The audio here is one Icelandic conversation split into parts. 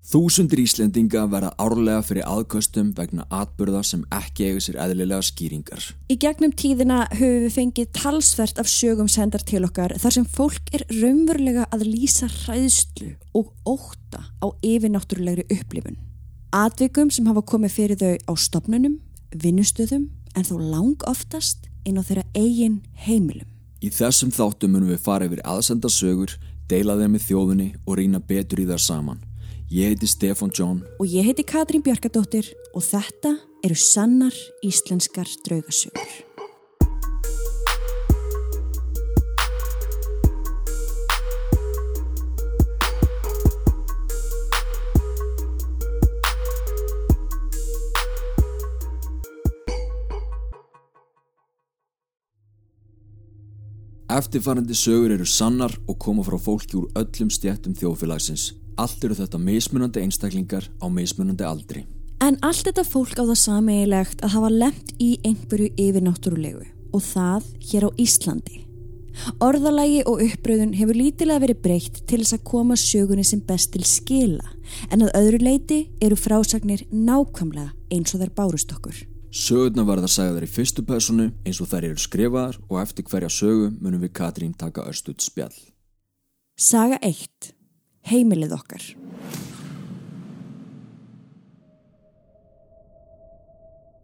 Þúsundir Íslendinga verða árlega fyrir aðkostum vegna atbyrða sem ekki eiga sér eðlilega skýringar. Í gegnum tíðina höfum við fengið talsvert af sögum sendar til okkar þar sem fólk er raunverulega að lýsa hræðslu og óta á yfirnáttúrulegri upplifun. Atvikum sem hafa komið fyrir þau á stopnunum, vinnustöðum en þó lang oftast inn á þeirra eigin heimilum. Í þessum þáttum munum við fara yfir aðsenda sögur, deila þeim með þjóðunni og rýna betur í þar saman. Ég heiti Stefan John Og ég heiti Katrín Bjarkadóttir og þetta eru sannar íslenskar draugasögur. Eftirfarandi sögur eru sannar og koma frá fólki úr öllum stjættum þjóðfélagsins. Allt eru þetta mismunandi einstaklingar á mismunandi aldri. En allt þetta fólk á það sameigilegt að hafa lemt í einhverju yfirnáttúrulegu og það hér á Íslandi. Orðalagi og uppröðun hefur lítilega verið breytt til þess að koma sögunni sem best til skila en að öðru leiti eru frásagnir nákvæmlega eins og þær bárust okkur. Sögurna verða sagðar í fyrstu personu eins og þær eru skrifaðar og eftir hverja sögu munum við Katrín taka östuð spjall. Saga 1. Heimilið okkar.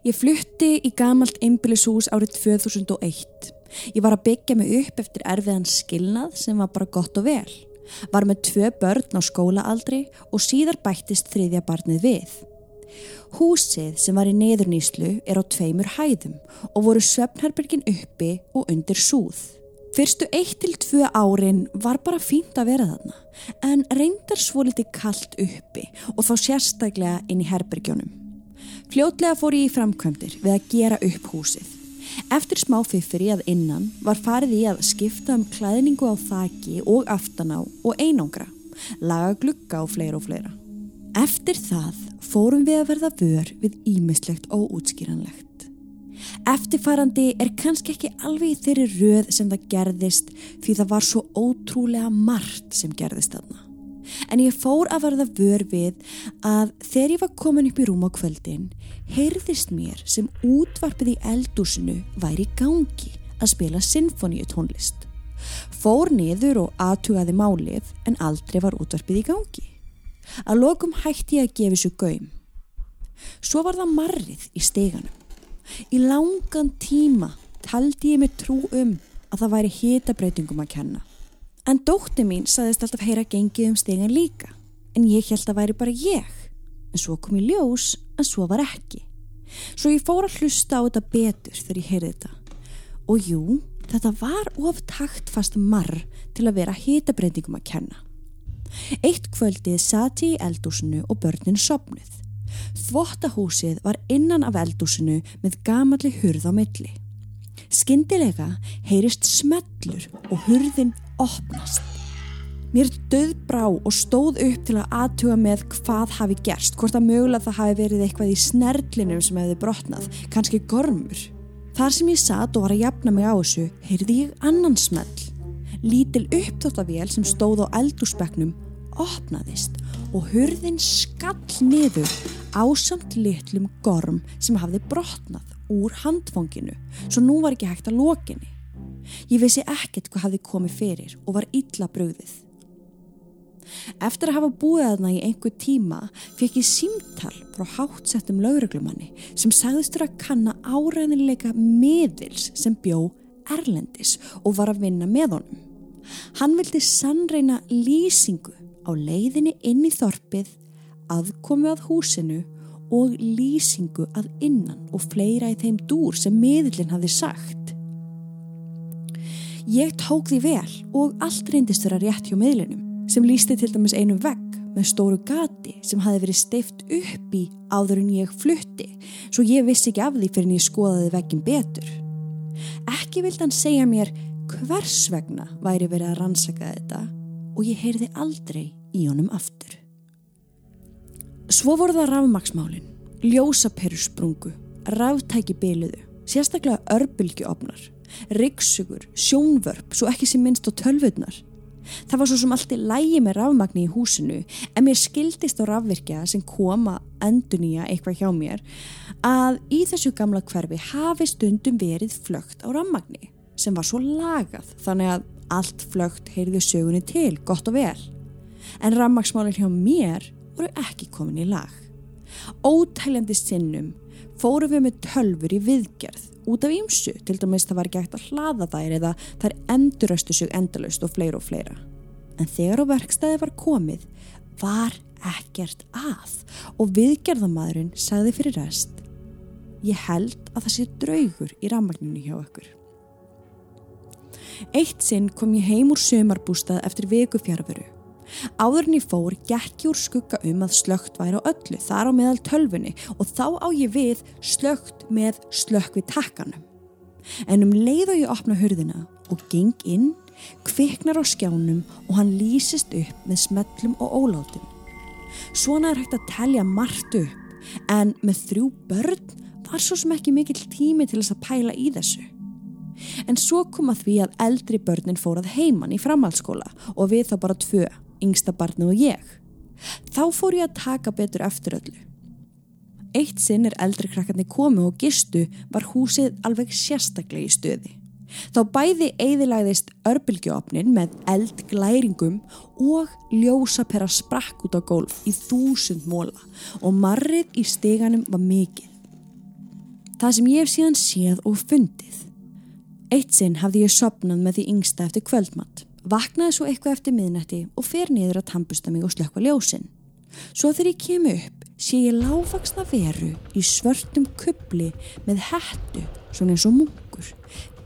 Ég flutti í gamalt einbílishús árið 2001. Ég var að byggja mig upp eftir erfiðan skilnað sem var bara gott og vel. Var með tvö börn á skólaaldri og síðar bættist þriðja barnið við. Húsið sem var í neðurnýslu er á tveimur hæðum og voru svefnherbergin uppi og undir súð. Fyrstu eitt til tvö árin var bara fínt að vera þarna en reyndar svo litið kallt uppi og þá sérstaklega inn í herbergjónum. Fljótlega fór ég í framkvæmdir við að gera upp húsið. Eftir smá fiffiri að innan var farið í að skipta um klæðningu á þaki og aftaná og einangra, laga glugga og fleira og fleira. Eftir það fórum við að verða vör við ímislegt og útskýranlegt. Eftirfarandi er kannski ekki alveg í þeirri röð sem það gerðist því það var svo ótrúlega margt sem gerðist þarna. En ég fór að verða vör við að þegar ég var komin upp í rúm á kvöldin heyrðist mér sem útvarpið í eldúsinu væri gangi að spila sinfoníu tónlist. Fór niður og aðtugaði málið en aldrei var útvarpið í gangi. Að lokum hætti ég að gefa þessu gaum. Svo var það marrið í steganum. Í langan tíma taldi ég mig trú um að það væri hitabreitingum að kenna. En dótti mín saðist alltaf heyra gengið um stegan líka. En ég held að væri bara ég. En svo kom ég ljós en svo var ekki. Svo ég fór að hlusta á þetta betur þegar ég heyrði þetta. Og jú, þetta var of taktfast marr til að vera hitabreitingum að kenna. Eitt kvöldið sati í eldúsinu og börnin sopnuð. Þvottahúsið var innan af eldúsinu með gamalli hurð á milli. Skyndilega heyrist smellur og hurðin opnast. Mér döðbrá og stóð upp til að aðtuga með hvað hafi gerst, hvort að mögulega það hafi verið eitthvað í snerlinum sem hefði brotnað, kannski gormur. Þar sem ég satt og var að jafna mig á þessu, heyrði ég annan smell. Lítil upptáttavél sem stóð á eldúsbegnum opnaðist og hurðin skall niður ásamt litlum gorm sem hafði brotnað úr handfanginu svo nú var ekki hægt að lokinni. Ég vissi ekkert hvað hafði komið fyrir og var illa bröðið. Eftir að hafa búið aðna í einhver tíma fekk ég símtal frá hátsettum lauruglumanni sem sagðistur að kanna áræðinleika miðils sem bjó Erlendis og var að vinna með honum. Hann vildi sannreina lýsingu á leiðinni inn í þorpið, aðkomi að húsinu og lýsingu að innan og fleira í þeim dúr sem miðlinn hafði sagt. Ég tók því vel og allt reyndist vera rétt hjá miðlinum sem lýsti til dæmis einu vegg með stóru gati sem hafi verið steift upp í áður en ég flutti svo ég vissi ekki af því fyrir en ég skoðaði veggin betur. Ekki vild hann segja mér hvers vegna væri verið að rannsaka þetta og ég heyrði aldrei í honum aftur. Svo voru það rafmaksmálin, ljósaperusprungu, ráftæki byliðu, sérstaklega örbylgjuofnar, ryggsugur, sjónvörp, svo ekki sem minnst á tölvurnar. Það var svo sem allt í lægi með rafmagni í húsinu en mér skildist á rafvirkja sem koma endur nýja eitthvað hjá mér að í þessu gamla hverfi hafi stundum verið flögt á rafmagni sem var svo lagað þannig að allt flögt heyrði sögunni til, gott og vel. En rafmagsmálinn hjá mér voru ekki komin í lag. Ótæljandi sinnum fóru við með tölfur í viðgerð út af ímsu, til dæmis það var ekki hægt að hlaða þær eða þær enduröstu sig endalust og fleira og fleira. En þegar á verkstæði var komið var ekkert að og viðgerðamadurinn sagði fyrir rest ég held að það sé draugur í rammagninu hjá okkur. Eitt sinn kom ég heim úr sömarbústað eftir viku fjárveru. Áðurinn ég fór gekk ég úr skugga um að slögt væri á öllu þar á meðal tölfunni og þá á ég við slögt með slökk við takkanum. En um leið og ég opna hörðina og geng inn, kviknar á skjánum og hann lýsist upp með smellum og ólátum. Svona er hægt að telja margt upp en með þrjú börn var svo sem ekki mikill tími til þess að pæla í þessu. En svo kom að því að eldri börnin fórað heimann í framhaldsskóla og við þá bara tvö yngsta barnu og ég. Þá fór ég að taka betur eftir öllu. Eitt sinn er eldri krakkarnir komu og gistu var húsið alveg sérstaklega í stöði. Þá bæði eiðilæðist örbylgjóopnin með eldglæringum og ljósapera sprakk út á gólf í þúsund móla og marrið í steganum var mikið. Það sem ég hef síðan séð og fundið. Eitt sinn hafði ég sopnað með því yngsta eftir kvöldmatt vaknaði svo eitthvað eftir miðnætti og fer niður að tampusta mig og slökka ljósin. Svo þegar ég kem upp sé ég láfaksna veru í svörtum kubli með hættu, svona eins og munkur,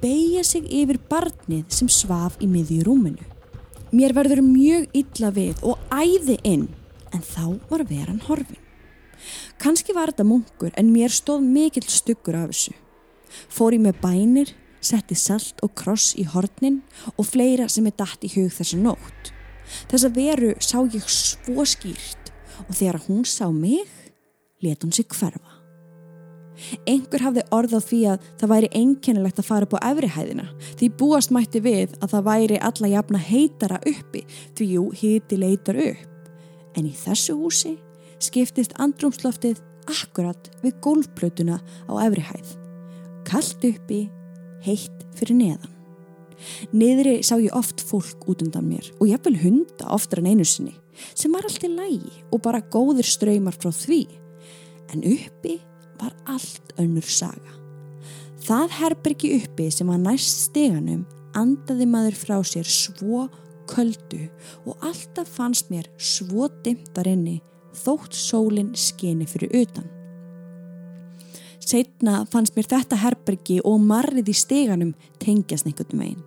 beigja sig yfir barnið sem svaf í miðju rúminu. Mér verður mjög illa við og æði inn, en þá var veran horfin. Kanski var þetta munkur en mér stóð mikill stuggur af þessu. Fór ég með bænir, setti salt og kross í hornin og fleira sem er dætt í hug þessa nótt. Þessa veru sá ég svo skýrt og þegar hún sá mig, let hún sig hverfa. Einhver hafði orð á því að það væri einkennilegt að fara upp á efrihæðina því búast mætti við að það væri alla jafna heitara uppi því jú, hiti leitar upp. En í þessu húsi skiptist andrumsloftið akkurat við gólfplötuna á efrihæð. Kallt uppi heitt fyrir neðan. Niðri sá ég oft fólk út undan mér og ég vil hunda oftar en einu sinni sem var allt í lægi og bara góðir ströymar frá því. En uppi var allt önnur saga. Það herbergi uppi sem var næst steganum andaði maður frá sér svo köldu og alltaf fannst mér svo dimtar inni þótt sólinn skeni fyrir utan. Setna fannst mér þetta herbergi og marrið í steganum tengjast einhvern veginn.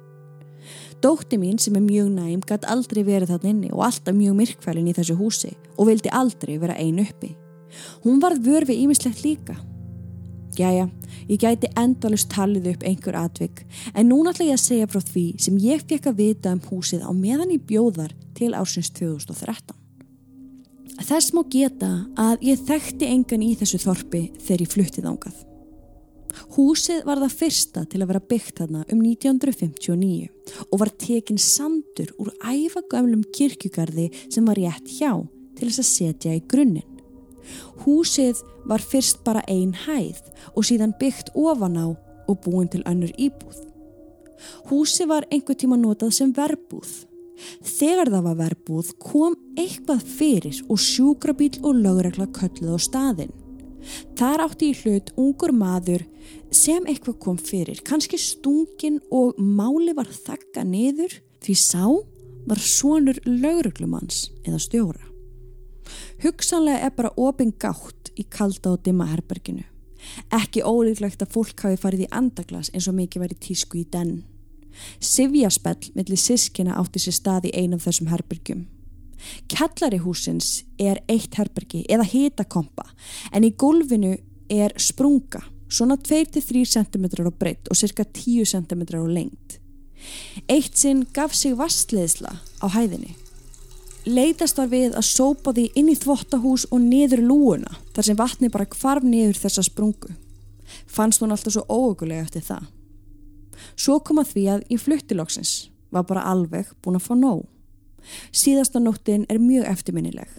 Dótti mín sem er mjög næm gæti aldrei verið þarna inni og alltaf mjög myrkvælin í þessu húsi og vildi aldrei vera einu uppi. Hún varð vörfi ímislegt líka. Jæja, ég gæti endalust talið upp einhver atvik en núna ætla ég að segja frá því sem ég fekk að vita um húsið á meðan í bjóðar til ásins 2013. Þess má geta að ég þekkti engan í þessu þorpi þegar ég fluttið ángað. Húsið var það fyrsta til að vera byggt þarna um 1959 og var tekin sandur úr æfagöflum kirkjugarði sem var rétt hjá til þess að setja í grunninn. Húsið var fyrst bara ein hæð og síðan byggt ofan á og búin til önnur íbúð. Húsið var einhver tíma notað sem verbúð Þegar það var verbúð kom eitthvað fyrir og sjúkrabíl og lögregla kölluð á staðin. Þar átti í hlut ungur maður sem eitthvað kom fyrir, kannski stungin og máli var þakka niður því sá var svonur lögreglumanns eða stjóra. Hugsanlega er bara opin gátt í kalda og dimma herberginu. Ekki ólíklegt að fólk hafi farið í andaglas eins og mikið væri tísku í den. Sivjaspell millir sískina átti sér stað í einum þessum herbyrgjum. Kjallari húsins er eitt herbyrgi eða hitakompa en í gólfinu er sprunga svona 2-3 cm á breytt og cirka 10 cm á lengt. Eitt sinn gaf sig vastleðsla á hæðinni. Leitast var við að sópa því inn í þvottahús og niður lúuna þar sem vatni bara kvarf niður þessa sprungu. Fannst hún alltaf svo óökulega eftir það. Svo kom að því að í fluttilóksins var bara alveg búin að fá nóg. Síðasta nóttin er mjög eftirminnileg.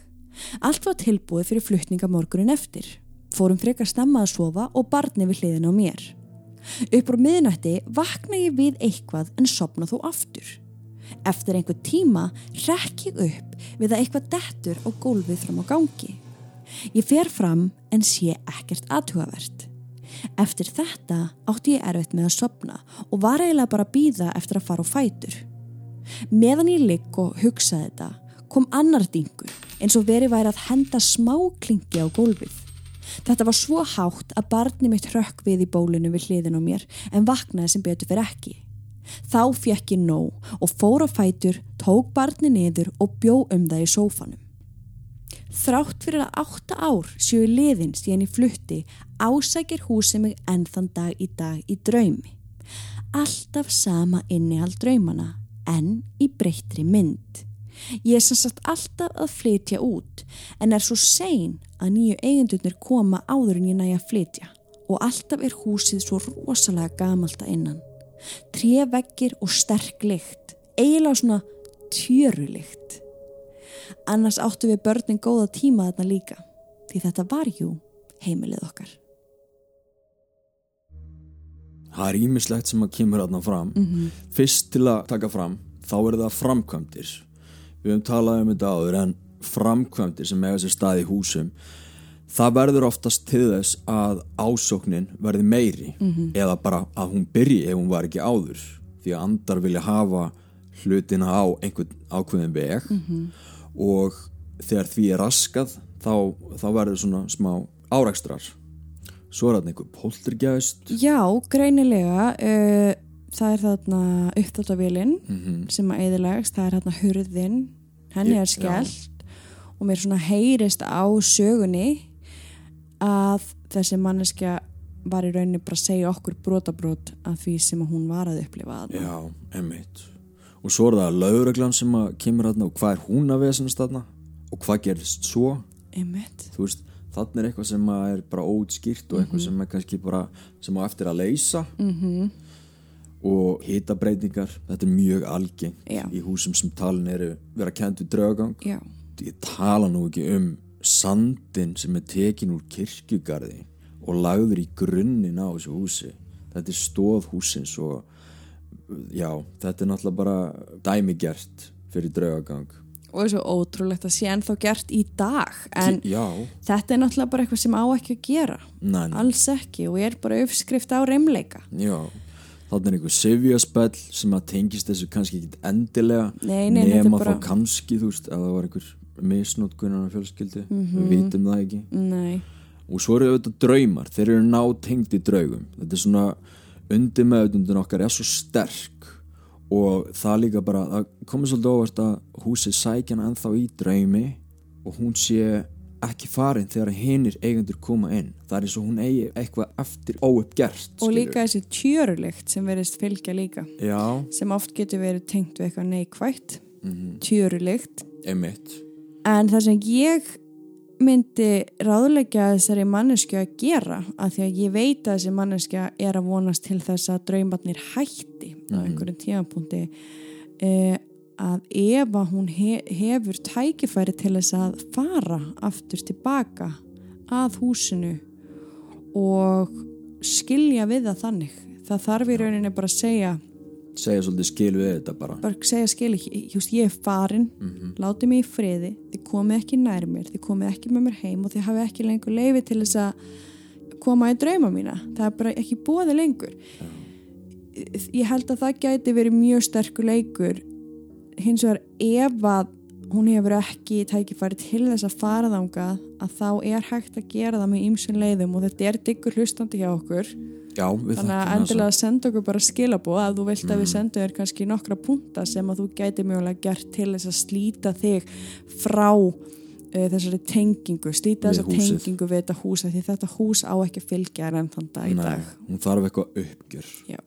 Allt var tilbúið fyrir flutninga morgunin eftir. Fórum frekar stemma að sofa og barni við hliðin á mér. Uppur miðnætti vakna ég við eitthvað en sopna þó aftur. Eftir einhver tíma rekk ég upp við að eitthvað dettur og gólfið fram á gangi. Ég fer fram en sé ekkert aðhugavert. Eftir þetta átti ég erfitt með að sopna og var eiginlega bara að býða eftir að fara á fætur. Meðan ég ligg og hugsaði þetta kom annar dingur eins og verið væri að henda smá klingi á gólfið. Þetta var svo hátt að barni mitt hrökk við í bólinu við hliðin á mér en vaknaði sem betur fyrir ekki. Þá fekk ég nóg og fór á fætur, tók barni niður og bjó um það í sófanum. Þrátt fyrir að átta ár séu liðin síðan í flutti ásækir húsið mig ennþann dag í dag í draumi. Alltaf sama innihald draumana en í breyttri mynd. Ég er sem sagt alltaf að flytja út en er svo sein að nýju eigendurnir koma áður en ég næja að flytja og alltaf er húsið svo rosalega gamalta innan. Tré vekkir og sterk lykt, eiginlega svona tjörulykt. Annars áttu við börnin góða tíma þarna líka því þetta var jú heimilið okkar. Það er ímislegt sem að kemur aðna fram. Mm -hmm. Fyrst til að taka fram, þá er það framkvæmdir við höfum talað um þetta áður en framkvæmdir sem eiga sér stað í húsum það verður oftast til þess að ásóknin verði meiri mm -hmm. eða bara að hún byrji ef hún var ekki áður því að andar vilja hafa hlutina á einhvern ákveðin veg mm -hmm. og þegar því er raskað þá, þá verður svona smá árækstrar svo er þetta einhver poltergeist. Já, greinilega uh, það er þarna uppþáttavélinn mm -hmm. sem að eðilegast, það er þarna hurðinn henni er skellt og mér svona heyrist á sögunni að þessi manneskja var í rauninni bara að segja okkur brotabrót af því sem hún var að upplifa þarna. Já, einmitt. Og svo er það lauruglan sem að kemur þarna og hvað er hún að vesenast þarna? Og hvað gerist svo? Einmitt. Þú veist, þarna er eitthvað sem er bara óutskýrt og eitthvað sem er kannski bara sem á eftir að leysa og hitabreitingar þetta er mjög algengt Já. í húsum sem talin eru vera kent við draugang Já. ég tala nú ekki um sandin sem er tekin úr kirkjugarði og lagður í grunninn á þessu húsi þetta er stóð húsins og já, þetta er náttúrulega bara dæmigert fyrir draugagang og það er svo ótrúlegt að sé ennþá gert í dag. En já. þetta er náttúrulega bara eitthvað sem á ekki að gera. Næ, alls ekki og ég er bara uppskrift á reymleika já. Þannig er einhver sifjaspell sem að tengist þessu kannski ekki endilega nei, nei, nema bara... þá kannski þú veist að það var einhver misnótkunar fjölskyldi, mm -hmm. við vitum það ekki. Nei. og svo eru auðvitað draumar þeir eru nátengt í draugum. Þetta er svona undir meðutundin okkar er svo sterk og það líka bara, það komið svolítið óvart að húsið sækjana ennþá í draumi og hún sé ekki farin þegar hinnir eigendur koma inn það er eins og hún eigi eitthvað eftir óuppgert og líka þessi tjörulikt sem verðist fylgja líka Já. sem oft getur verið tengt við eitthvað neikvægt mm -hmm. tjörulikt Einmitt. en það sem ég myndi ráðleggja þessari mannesku að gera að því að ég veit að þessi manneska er að vonast til þess að draumarnir hætti á mhm. einhverjum tímapunkti eða að ef að hún he hefur tækifæri til þess að fara aftur tilbaka að húsinu og skilja við það þannig það þarf í rauninni bara að segja segja svolítið skil við þetta bara. Bara segja skil, just ég er farin. Mm -hmm. láti mig í friði, þið komið ekki nær mér. Þið komið ekki með mér heim og þið hafi ekki lengur leiði til þess að koma í drauma mína, það er bara ekki bóði lengur. Já. ég held að það gæti verið mjög sterkur leikur. Hins vegar ef að hún hefur ekki tækifæri til þess að fara þangað að þá er hægt að gera það með ýmsun leiðum og þetta er diggur hlustandi hjá okkur Já, þannig að endilega að senda okkur bara skilabóð að þú vilt mm. að við mm. sendum þér kannski nokkra punta sem að þú gæti mjögulega gert til þess að slíta þig frá uh, þessari tengingu slíta þessa tengingu við þetta hús því þetta hús á ekki að fylgja enn þann dag í dag Hún þarf eitthvað uppgjör Já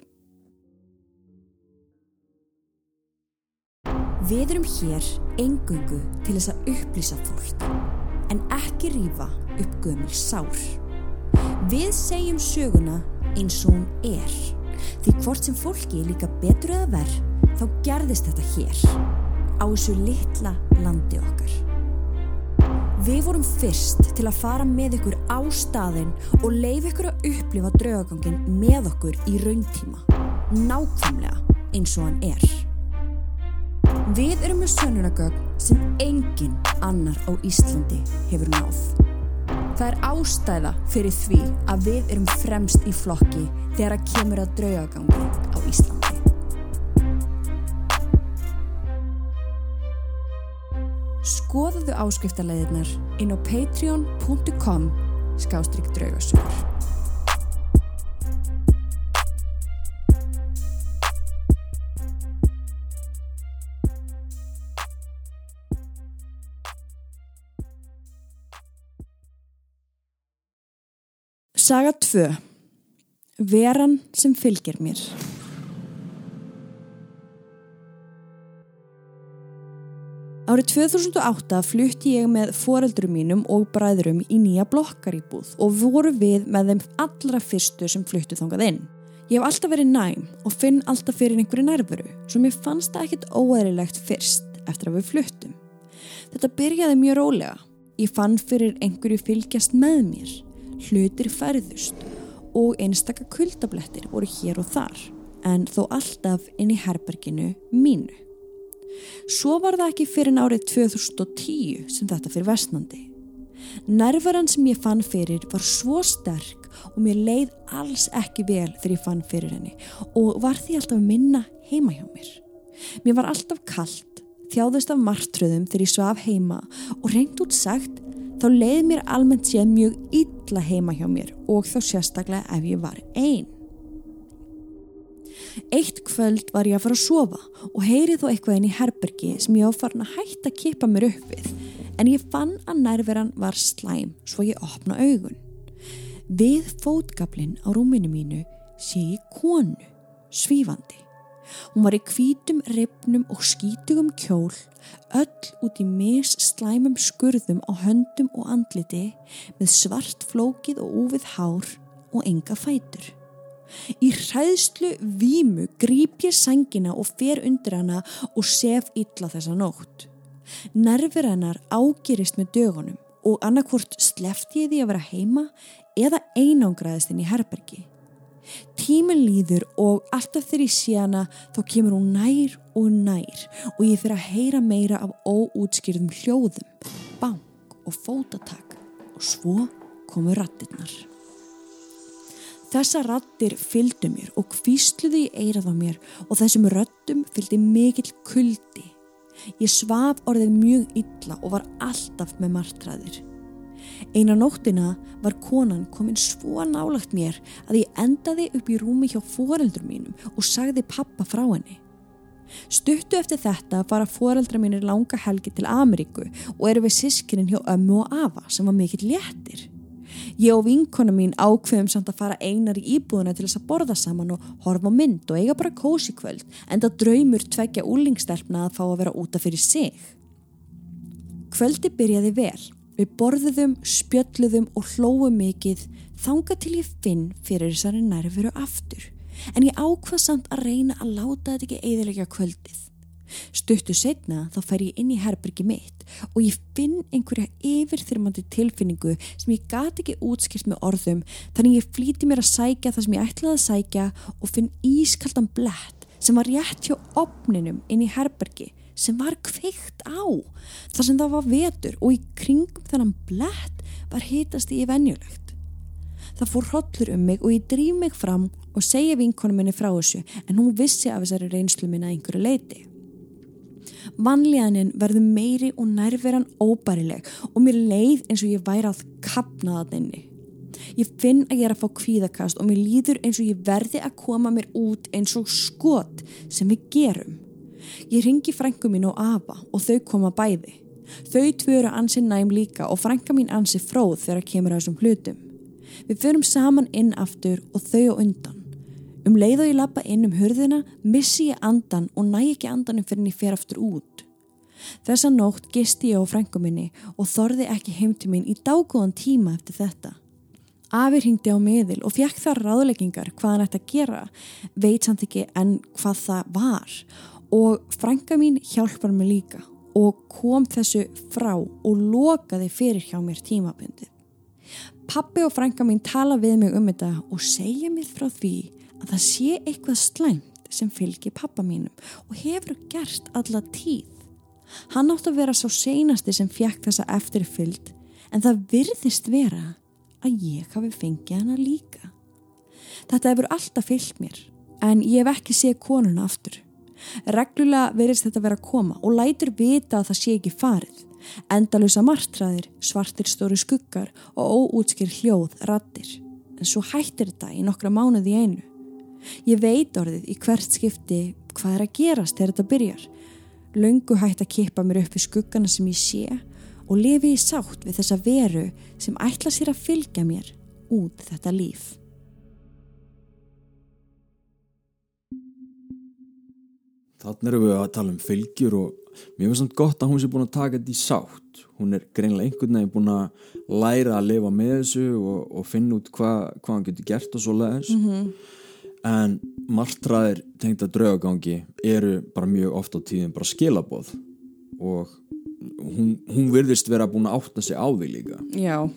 Við erum hér engungu til þess að upplýsa fólk, en ekki rýfa upp gömul sár. Við segjum söguna eins og hún er, því hvort sem fólki líka betur eða verð, þá gerðist þetta hér. á þessu litla landi okkar. Við vorum fyrst til að fara með ykkur á staðin og leif ykkur að upplifa draugagangin með okkur í rauntíma. Nákvæmlega eins og hann er. Við erum með sönunagögn sem engin annar á Íslandi hefur náð. Það er ástæða fyrir því að við erum fremst í flokki þegar að kemur að draugagangi á Íslandi. Skoðuðu áskriftarleðirnar inn á patreon.com skástrygg draugasögur. Saga 2 Veran sem fylgir mér Árið 2008 flutti ég með foreldrum mínum og bræðurum í nýja blokkaríbúð og voru við með þeim allra fyrstu sem fluttu þangað inn. Ég hef alltaf verið næm og finn alltaf fyrir einhverju nærveru svo mér fannst það ekkit óæðilegt fyrst eftir að við fluttum. Þetta byrjaði mjög rólega. Ég fann fyrir einhverju fylgjast með mér. Hlutir færðust og einstakka kuldablettir voru hér og þar en þó alltaf inn í herberginu mínu. Svo var það ekki fyrir árið 2010 sem þetta fyrir vestnandi. Nærvaran sem ég fann fyrir var svo sterk og mér leið alls ekki vel þegar ég fann fyrir henni og var því alltaf minna heima hjá mér. Mér var alltaf kallt, þjáðust af martröðum þegar ég svaf heima og reynd út sagt þá leið mér almennt séð mjög illa heima hjá mér og þá sérstaklega ef ég var einn. Eitt kvöld var ég að fara að sofa og heyrið þó eitthvað inn í herbergi sem ég áfarn að hætta að kipa mér upp við en ég fann að nærveran var slæm svo ég opna augun. Við fótgablin á rúminu mínu sé ég konu, svífandi. Hún var í kvítum, repnum og skítugum kjól, öll út í mis slæmum skurðum á höndum og andliti með svart flókið og úfið hár og enga fætur. Í hræðslu vímu grýp ég sangina og fer undir hana og sef illa þessa nótt. Nervir hennar ágerist með dögunum og annarkvort slefti ég því að vera heima eða einangraðist inn í herbergi. Tíminn líður og alltaf þegar ég sé hana þá kemur hún nær og nær og ég fyrir að heyra meira af óútskýrðum hljóðum, bank og fótatak og svo komu rattirnar. Þessa rattir fylgdu mér og kvísluði í eirað á mér og þessum röttum fylgdi mikill kuldi. Ég svaf orðið mjög illa og var alltaf með martræðir. Einar nóttina var konan komin svo nálagt mér að ég endaði upp í rúmi hjá foreldur mínum og sagði pappa frá henni. Stuttu eftir þetta fara foreldra mínir langa helgi til Ameríku og eru við sískinin hjá ömmu og afa sem var mikill léttir. Ég og vinkona mín ákveðum samt að fara einar í íbúðuna til þess að borða saman og horfa mynd og eiga bara kósi kvöld en það draumur tveggja úlingstelpna að fá að vera útaf fyrir sig. Kvöldi byrjaði vel. Við borðuðum, spjöldluðum og hlóum mikið þanga til ég finn fyrir þessari nærveru aftur. En ég ákvað samt að reyna að láta þetta ekki eðilegja kvöldið. Stuttu setna þá fær ég inn í herbergi mitt og ég finn einhverja yfirþyrmandi tilfinningu sem ég gati ekki útskilt með orðum þannig ég flíti mér að sækja það sem ég ætlaði að sækja og finn ískaldan blett sem var rétt hjá opninum inn í herbergi sem var kveikt á þar sem það var vetur og í kringum þennan blett var hitast í venjulegt. Það fór hróllur um mig og ég drýf mig fram og segja vinkonum minni frá þessu en hún vissi af þessari reynslu minna einhverju leiti. Vanlíðaninn verður meiri og nærveran óbærileg og mér leið eins og ég væri að kapna það inni. Ég finn að ég er að fá kvíðakast og mér líður eins og ég verði að koma mér út eins og skot sem við gerum. Ég ringi frængu mín og afa og þau koma bæði. Þau tvöru ansi næm líka og frænga mín ansi fróð þegar kemur að þessum hlutum. Við förum saman inn aftur og þau á undan. Um leið og ég lappa inn um hörðina missi ég andan og næ ekki andanum fyrir en ég fer aftur út. Þessa nótt gisti ég á frængu minni og þorði ekki heim til mín í dágóðan tíma eftir þetta. Afir hingdi á miðil og fjekk þar ráðleggingar hvað hann ætti að gera, veit samt ekki en hvað það var og frænka mín hjálpar mér líka og kom þessu frá og lokaði fyrir hjá mér tímabundið. Pappi og frænka mín tala við mig um þetta og segja mér frá því að það sé eitthvað slæmt sem fylgir pappa mínum og hefur gert alla tíð. Hann átt að vera svo seinasti sem fjekk þessa eftirfylld en það virðist vera að ég hafi fengið hana líka. Þetta hefur alltaf fyllt mér en ég hef ekki séð konuna aftur. Reglulega verðist þetta vera að koma og lætur vita að það sé ekki farið. Endalusa martraðir, svartir stóri skuggar og óútskir hljóð rattir. En svo hættir þetta í nokkra mánuði einu. Ég veit orðið í hvert skipti hvað er að gerast þegar þetta byrjar. Laungu hætt að kippa mér upp í skuggana sem ég sé og lifi í sátt við þessa veru sem ætla sér að fylgja mér út þetta líf. Þannig erum við að tala um fylgjur og mér finnst þetta gott að hún sé búin að taka þetta í sátt. Hún er greinlega einhvern veginn búin að læra að lifa með þessu og, og finna út hva, hvað hann getur gert og svo leiðis. Mm -hmm. En margtræðir tengda draugagangi eru bara mjög ofta á tíðin bara skilaboð og hún, hún virðist vera búin að átta sig á því líka. Já.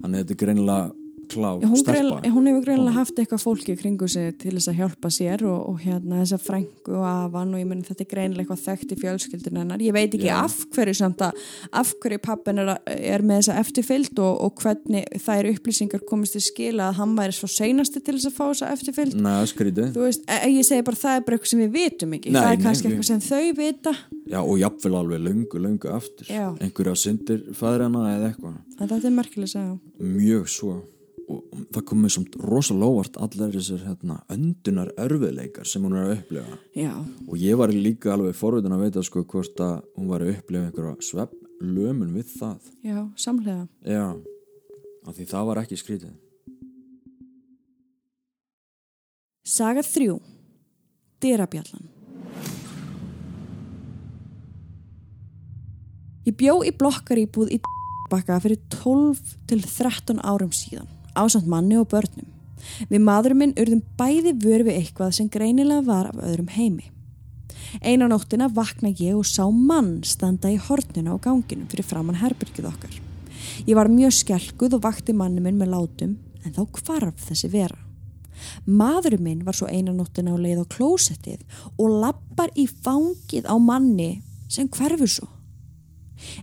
Þannig að þetta er greinlega klá hún, stelpa. grein, hún hefur greinlega haft eitthvað fólki kringu sig til þess að hjálpa sér og, og hérna þessa frængu og afan og ég menn þetta er greinlega eitthvað þekkt í fjölskyldun hennar ég veit ekki Já. af hverju samt að af hverju pappin er, er með þessa eftirfyllt og, og hvernig þær upplýsingar komist til skila að hann væri svo seinasti til þess að fá þessa eftirfyllt skrítið. þú veist, e ég segi bara það er bara eitthvað sem við vitum ekki Nei, það er nei, kannski eitthvað sem þau vita Já, og jafnvel alveg löngu, löngu aftur. Já. Einhverja syndir fæðrana eða eitthvað. þetta er merkilega að segja Mjög svo. Og það komið samt rosalega óvart allar þessar hérna, öndunar örfiðleikar sem hún er að upplifa. já, Og ég var líka alveg forvitin að veita sko hvort að hún var að upplifa einhverja svepp lömun við það. já, samlega Já, af því það var ekki skrítið. Saga 3 Dyrabjallan Ég bjó í blokkaríbúð í bakka fyrir 12 til 13 árum síðan ásamt manni og börnum. Við maðurum minn urðum bæði vör við eitthvað sem greinilega var af öðrum heimi. Einan nóttina vakna ég og sá mann standa í hornina á ganginum fyrir framann herbyrgið okkar. Ég var mjög skelkuð og vakti manni minn með látum en þá hvarf þessi vera. Maðurinn minn var svo einanóttina á leið á klósettið og lappar í fangið á manni sem hverfur svo.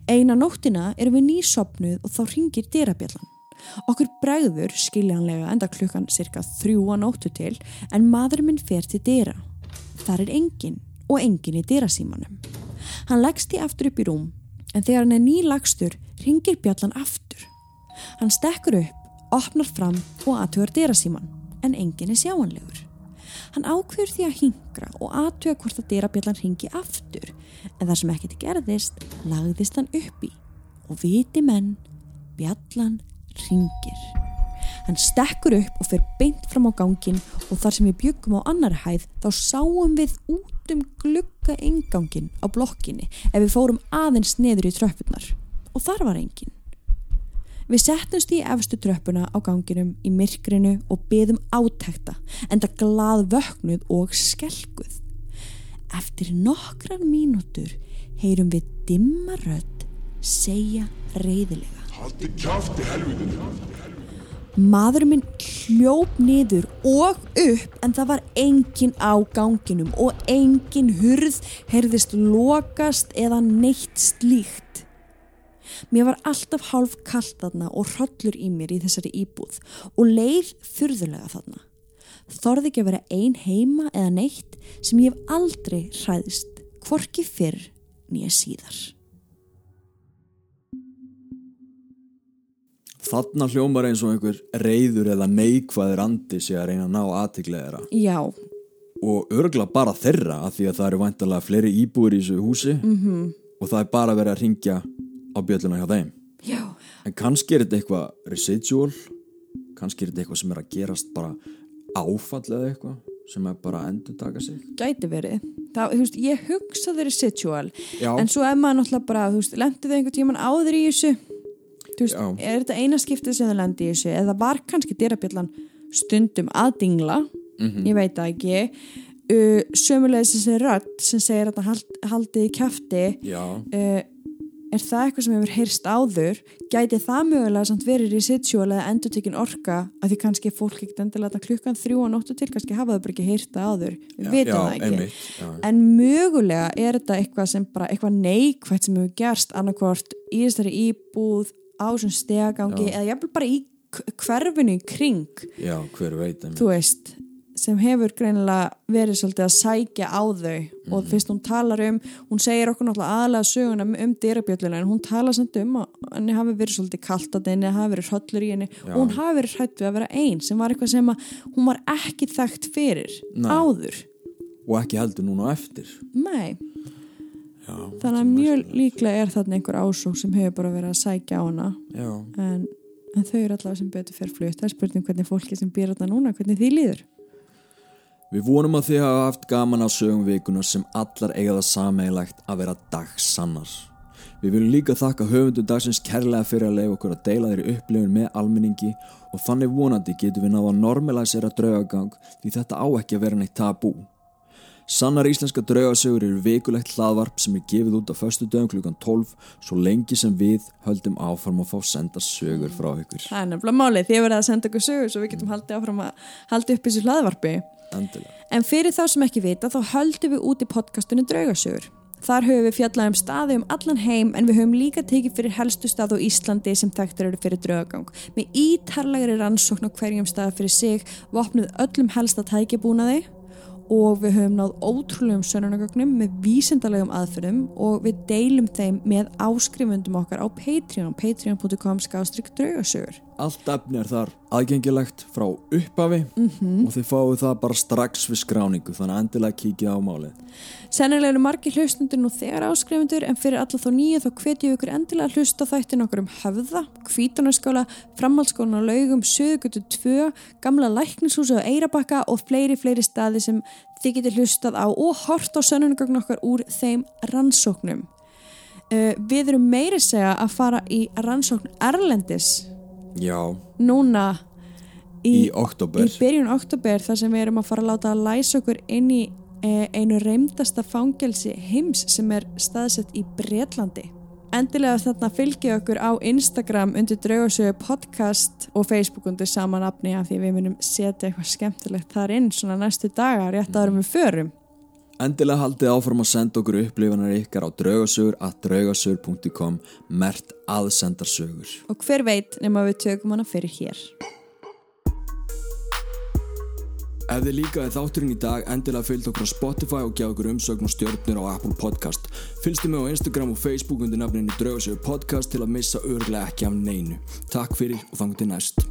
Eina nóttina erum við nýsopnuð og þá ringir dyrabjallan. Okkur bregður skiljanlega enda klukkan cirka þrjú að nóttu til en maðurinn minn fer til dyra. Þar er enginn og enginn í dyrasímanum. Hann leggst í aftur upp í rúm en þegar hann er nýlagstur ringir bjallan aftur. Hann stekkur upp, opnar fram og aðtugar dyrasíman en enginn er sjáanlegur. Hann ákveður því að hingra og aðtuga hvort að dyrabjallan ringi aftur en þar sem ekkert gerðist lagðist hann upp í og viti menn, bjallan ringir. Hann stekkur upp og fer beint fram á gangin og þar sem við byggum á annar hæð þá sáum við út um glugga ingangin á blokkinni ef við fórum aðeins neður í tröppunar og þar var engin. Við settumst í efstu tröppuna á ganginum í myrkrinu og byðum átekta enda glað vöknuð og skelkuð. Eftir nokkrar mínútur heyrum við dimma rödd segja reyðilega. Haldi kjáfti helvitinu. Maður minn hljóp niður og upp en það var engin á ganginum og engin hurð heyrðist lokast eða neitt slíkt. Mér var alltaf hálf kallt þarna og hrollur í mér í þessari íbúð og leið furðulega þarna. Þorði ekki að vera ein heima eða neitt sem ég hef aldrei hræðist, hvorki fyrr nýja síðar. Þarna hljómar eins og einhver reyður eða neikvæður andi sé að reyna að ná aðtiklega þeirra. Já, Og örgla bara þeirra af því að það eru væntalega fleiri íbúir í þessu húsi -hmm. og það er bara verið að ringja á bjölluna hjá þeim. já, En kannski er þetta eitthvað residual, kannski er þetta eitthvað sem er að gerast bara áfall eða eitthvað sem er bara að endur taka sig. gæti verið. Það, þú veist, ég hugsa þeirri residual Já. en svo er maður náttúrulega bara, þú veist, lendið þau einhvern tíman áður í þessu veist, er þetta eina skiptið sem þau lendi í þessu? Eða var kannski dyrabjallan stundum að dingla? Mhm. ég veit það ekki. Uh, sömulegis þessi rödd sem segir að hald, haldið í kæfti uh, er það eitthvað sem hefur heyrst áður? Gæti það mögulega samt verið residual eða endurtekin orka? Að því kannski fólk ekkert þetta klukkan þrjú og nóttu til kannski hafa það bara ekki heyrt það áður. Við já, það ekki. einmitt, en mögulega er þetta eitthvað sem bara eitthvað neikvægt sem hefur gerst annarkvort í þessari íbúð á svona stegagangi eða jafnvel bara í hverfinu í kring já, hver veit veist sem hefur greinilega verið svolítið að sækja á þau. Mhm. og fyrst hún talar um hún segir okkur náttúrulega aðlega söguna um, um dyrabjölluna en hún talar samt um að henni hafi verið svolítið kalt að henni hafi verið hrollur í henni. Já. og hún hafi verið hrætt við að vera einn sem var eitthvað sem hún var ekki þekkt fyrir Nei. áður. Og ekki heldur núna eftir. Nei, þannig að mjög líklega er þarna einhver ásók sem hefur bara verið að sækja á hana en, en þau eru allavega sem betur fyrir flutt það er spurning hvernig fólki sem býr þarna núna hvernig því líður Við vonum að þið hafa haft gaman á sögum vikunar sem allar eiga það sameigilegt að vera dagsannar. Við viljum líka þakka höfundu dagsins kærlega fyrir að leiða okkur að deila þeirri upplifun með almenningi og þannig vonandi getum við náða að normalisera draugagang því þetta á ekki að vera neitt tabú. Sannar íslenska draugasögur eru vikulegt hlaðvarp sem er gefið út á föstu dögum klukkan 12 svo lengi sem við höldum áfram að fá senda sögur frá ykkur. Það er nefnilega málið, þið verið að senda okkur sögur svo við getum haldið áfram að halda upp þessu hlaðvarpi. Endilega. En fyrir þá sem ekki vita þá höldum við út í podcastunni Draugasögur. Þar höfum við fjallað um staði um allan heim en við höfum líka tekið fyrir helstu stað á Íslandi sem þekktir eru fyrir draugagang. Með ítarlegri rannsókn á hverjum stað fyrir sig, vopnuð öllum helsta tækjabúnaði og við höfum náð ótrúlegum sönunagögnum með vísindalegum aðferðum og við deilum þeim með áskrifundum okkar á Patreon, patreon.com skástrygg draugasögur. Allt efni er þar aðgengilegt frá upphafi Mhm. og þið fáið það bara strax við skráningu þannig að endilega kíkja á málið. Sennilega eru margir hlustundur nú þegar áskrifundur en fyrir alla þá nýju þá hvetjum ykkur endilega að hlusta þættin okkur um höfða, kvítunarskóla, framhaldsskólan á laugum, söðugutu 2, gamla læknishúsi á Eirabakka og fleiri, fleiri staði sem þið getur hlustað á og hort á sönnunagögn okkar úr þeim rannsóknum. Uh, við erum meiri segja að fara í rannsókn Erlendis Já, núna í, í, í byrjun oktober þar sem við erum að fara að láta að læsa okkur inn í eh, einu reymdasta fangelsi heims sem er staðsett í Bretlandi. Endilega þarna fylgja okkur á Instagram undir draugasögu podcast og Facebook undir sama nafni af því við munum setja eitthvað skemmtilegt þar inn svona næstu dagar rétt árum við förum. Endilega haldið áfram að senda okkur upplifanir ykkar á draugasögur at draugasögur.com mert aðsendarsögur. Og hver veit nema við tökum hana fyrir hér. Ef þið líkaði þátturinn í dag, endilega fylgd okkur á Spotify og gjá okkur umsögn og stjórnir á Apple Podcast. Fylgstu mig á Instagram og Facebook undir nafninu Draugasögur Podcast til að missa örglega ekki af neinu. Takk fyrir og þangur til næst.